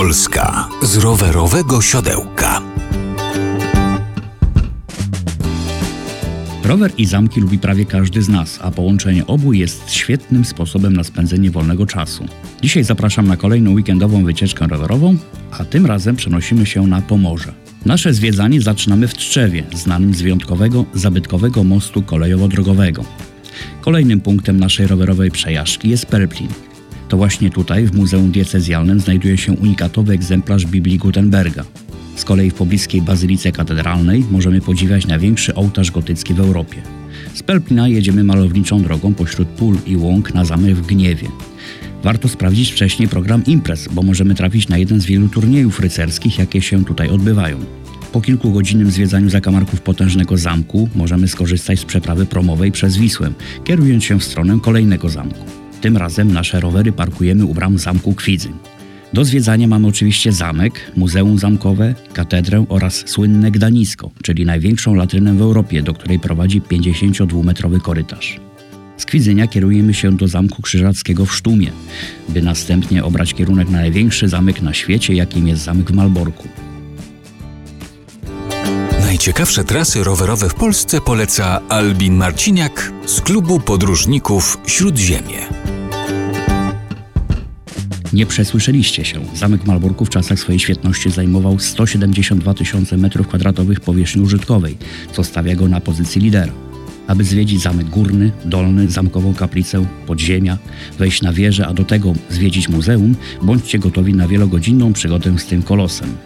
Polska z rowerowego siodełka. Rower i zamki lubi prawie każdy z nas, a połączenie obu jest świetnym sposobem na spędzenie wolnego czasu. Dzisiaj zapraszam na kolejną weekendową wycieczkę rowerową, a tym razem przenosimy się na Pomorze. Nasze zwiedzanie zaczynamy w Tczewie, znanym z wyjątkowego, zabytkowego mostu kolejowo-drogowego. Kolejnym punktem naszej rowerowej przejażdżki jest Pelplin. To właśnie tutaj, w Muzeum Diecezjalnym, znajduje się unikatowy egzemplarz Biblii Gutenberga. Z kolei w pobliskiej Bazylice Katedralnej możemy podziwiać największy ołtarz gotycki w Europie. Z Pelplina jedziemy malowniczą drogą pośród pól i łąk na zamek w Gniewie. Warto sprawdzić wcześniej program imprez, bo możemy trafić na jeden z wielu turniejów rycerskich, jakie się tutaj odbywają. Po kilkugodzinnym zwiedzaniu zakamarków potężnego zamku możemy skorzystać z przeprawy promowej przez Wisłę, kierując się w stronę kolejnego zamku. Tym razem nasze rowery parkujemy u bram zamku Kwidzy. Do zwiedzania mamy oczywiście zamek, muzeum zamkowe, katedrę oraz słynne Gdanisko, czyli największą latrynę w Europie, do której prowadzi 52-metrowy korytarz. Z Kwidzynia kierujemy się do Zamku Krzyżackiego w Sztumie, by następnie obrać kierunek na największy zamek na świecie, jakim jest zamek w Malborku. Najciekawsze trasy rowerowe w Polsce poleca Albin Marciniak z klubu podróżników Śródziemie. Nie przesłyszeliście się. Zamek Malborku w czasach swojej świetności zajmował 172 tysiące m2 powierzchni użytkowej, co stawia go na pozycji lidera. Aby zwiedzić zamek górny, dolny, zamkową kaplicę, podziemia, wejść na wieżę, a do tego zwiedzić muzeum, bądźcie gotowi na wielogodzinną przygodę z tym kolosem.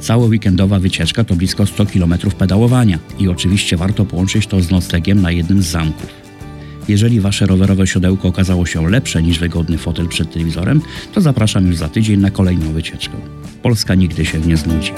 Cała weekendowa wycieczka to blisko 100 km pedałowania i oczywiście warto połączyć to z noclegiem na jednym z zamków. Jeżeli wasze rowerowe siodełko okazało się lepsze niż wygodny fotel przed telewizorem, to zapraszam już za tydzień na kolejną wycieczkę. Polska nigdy się nie znudzi.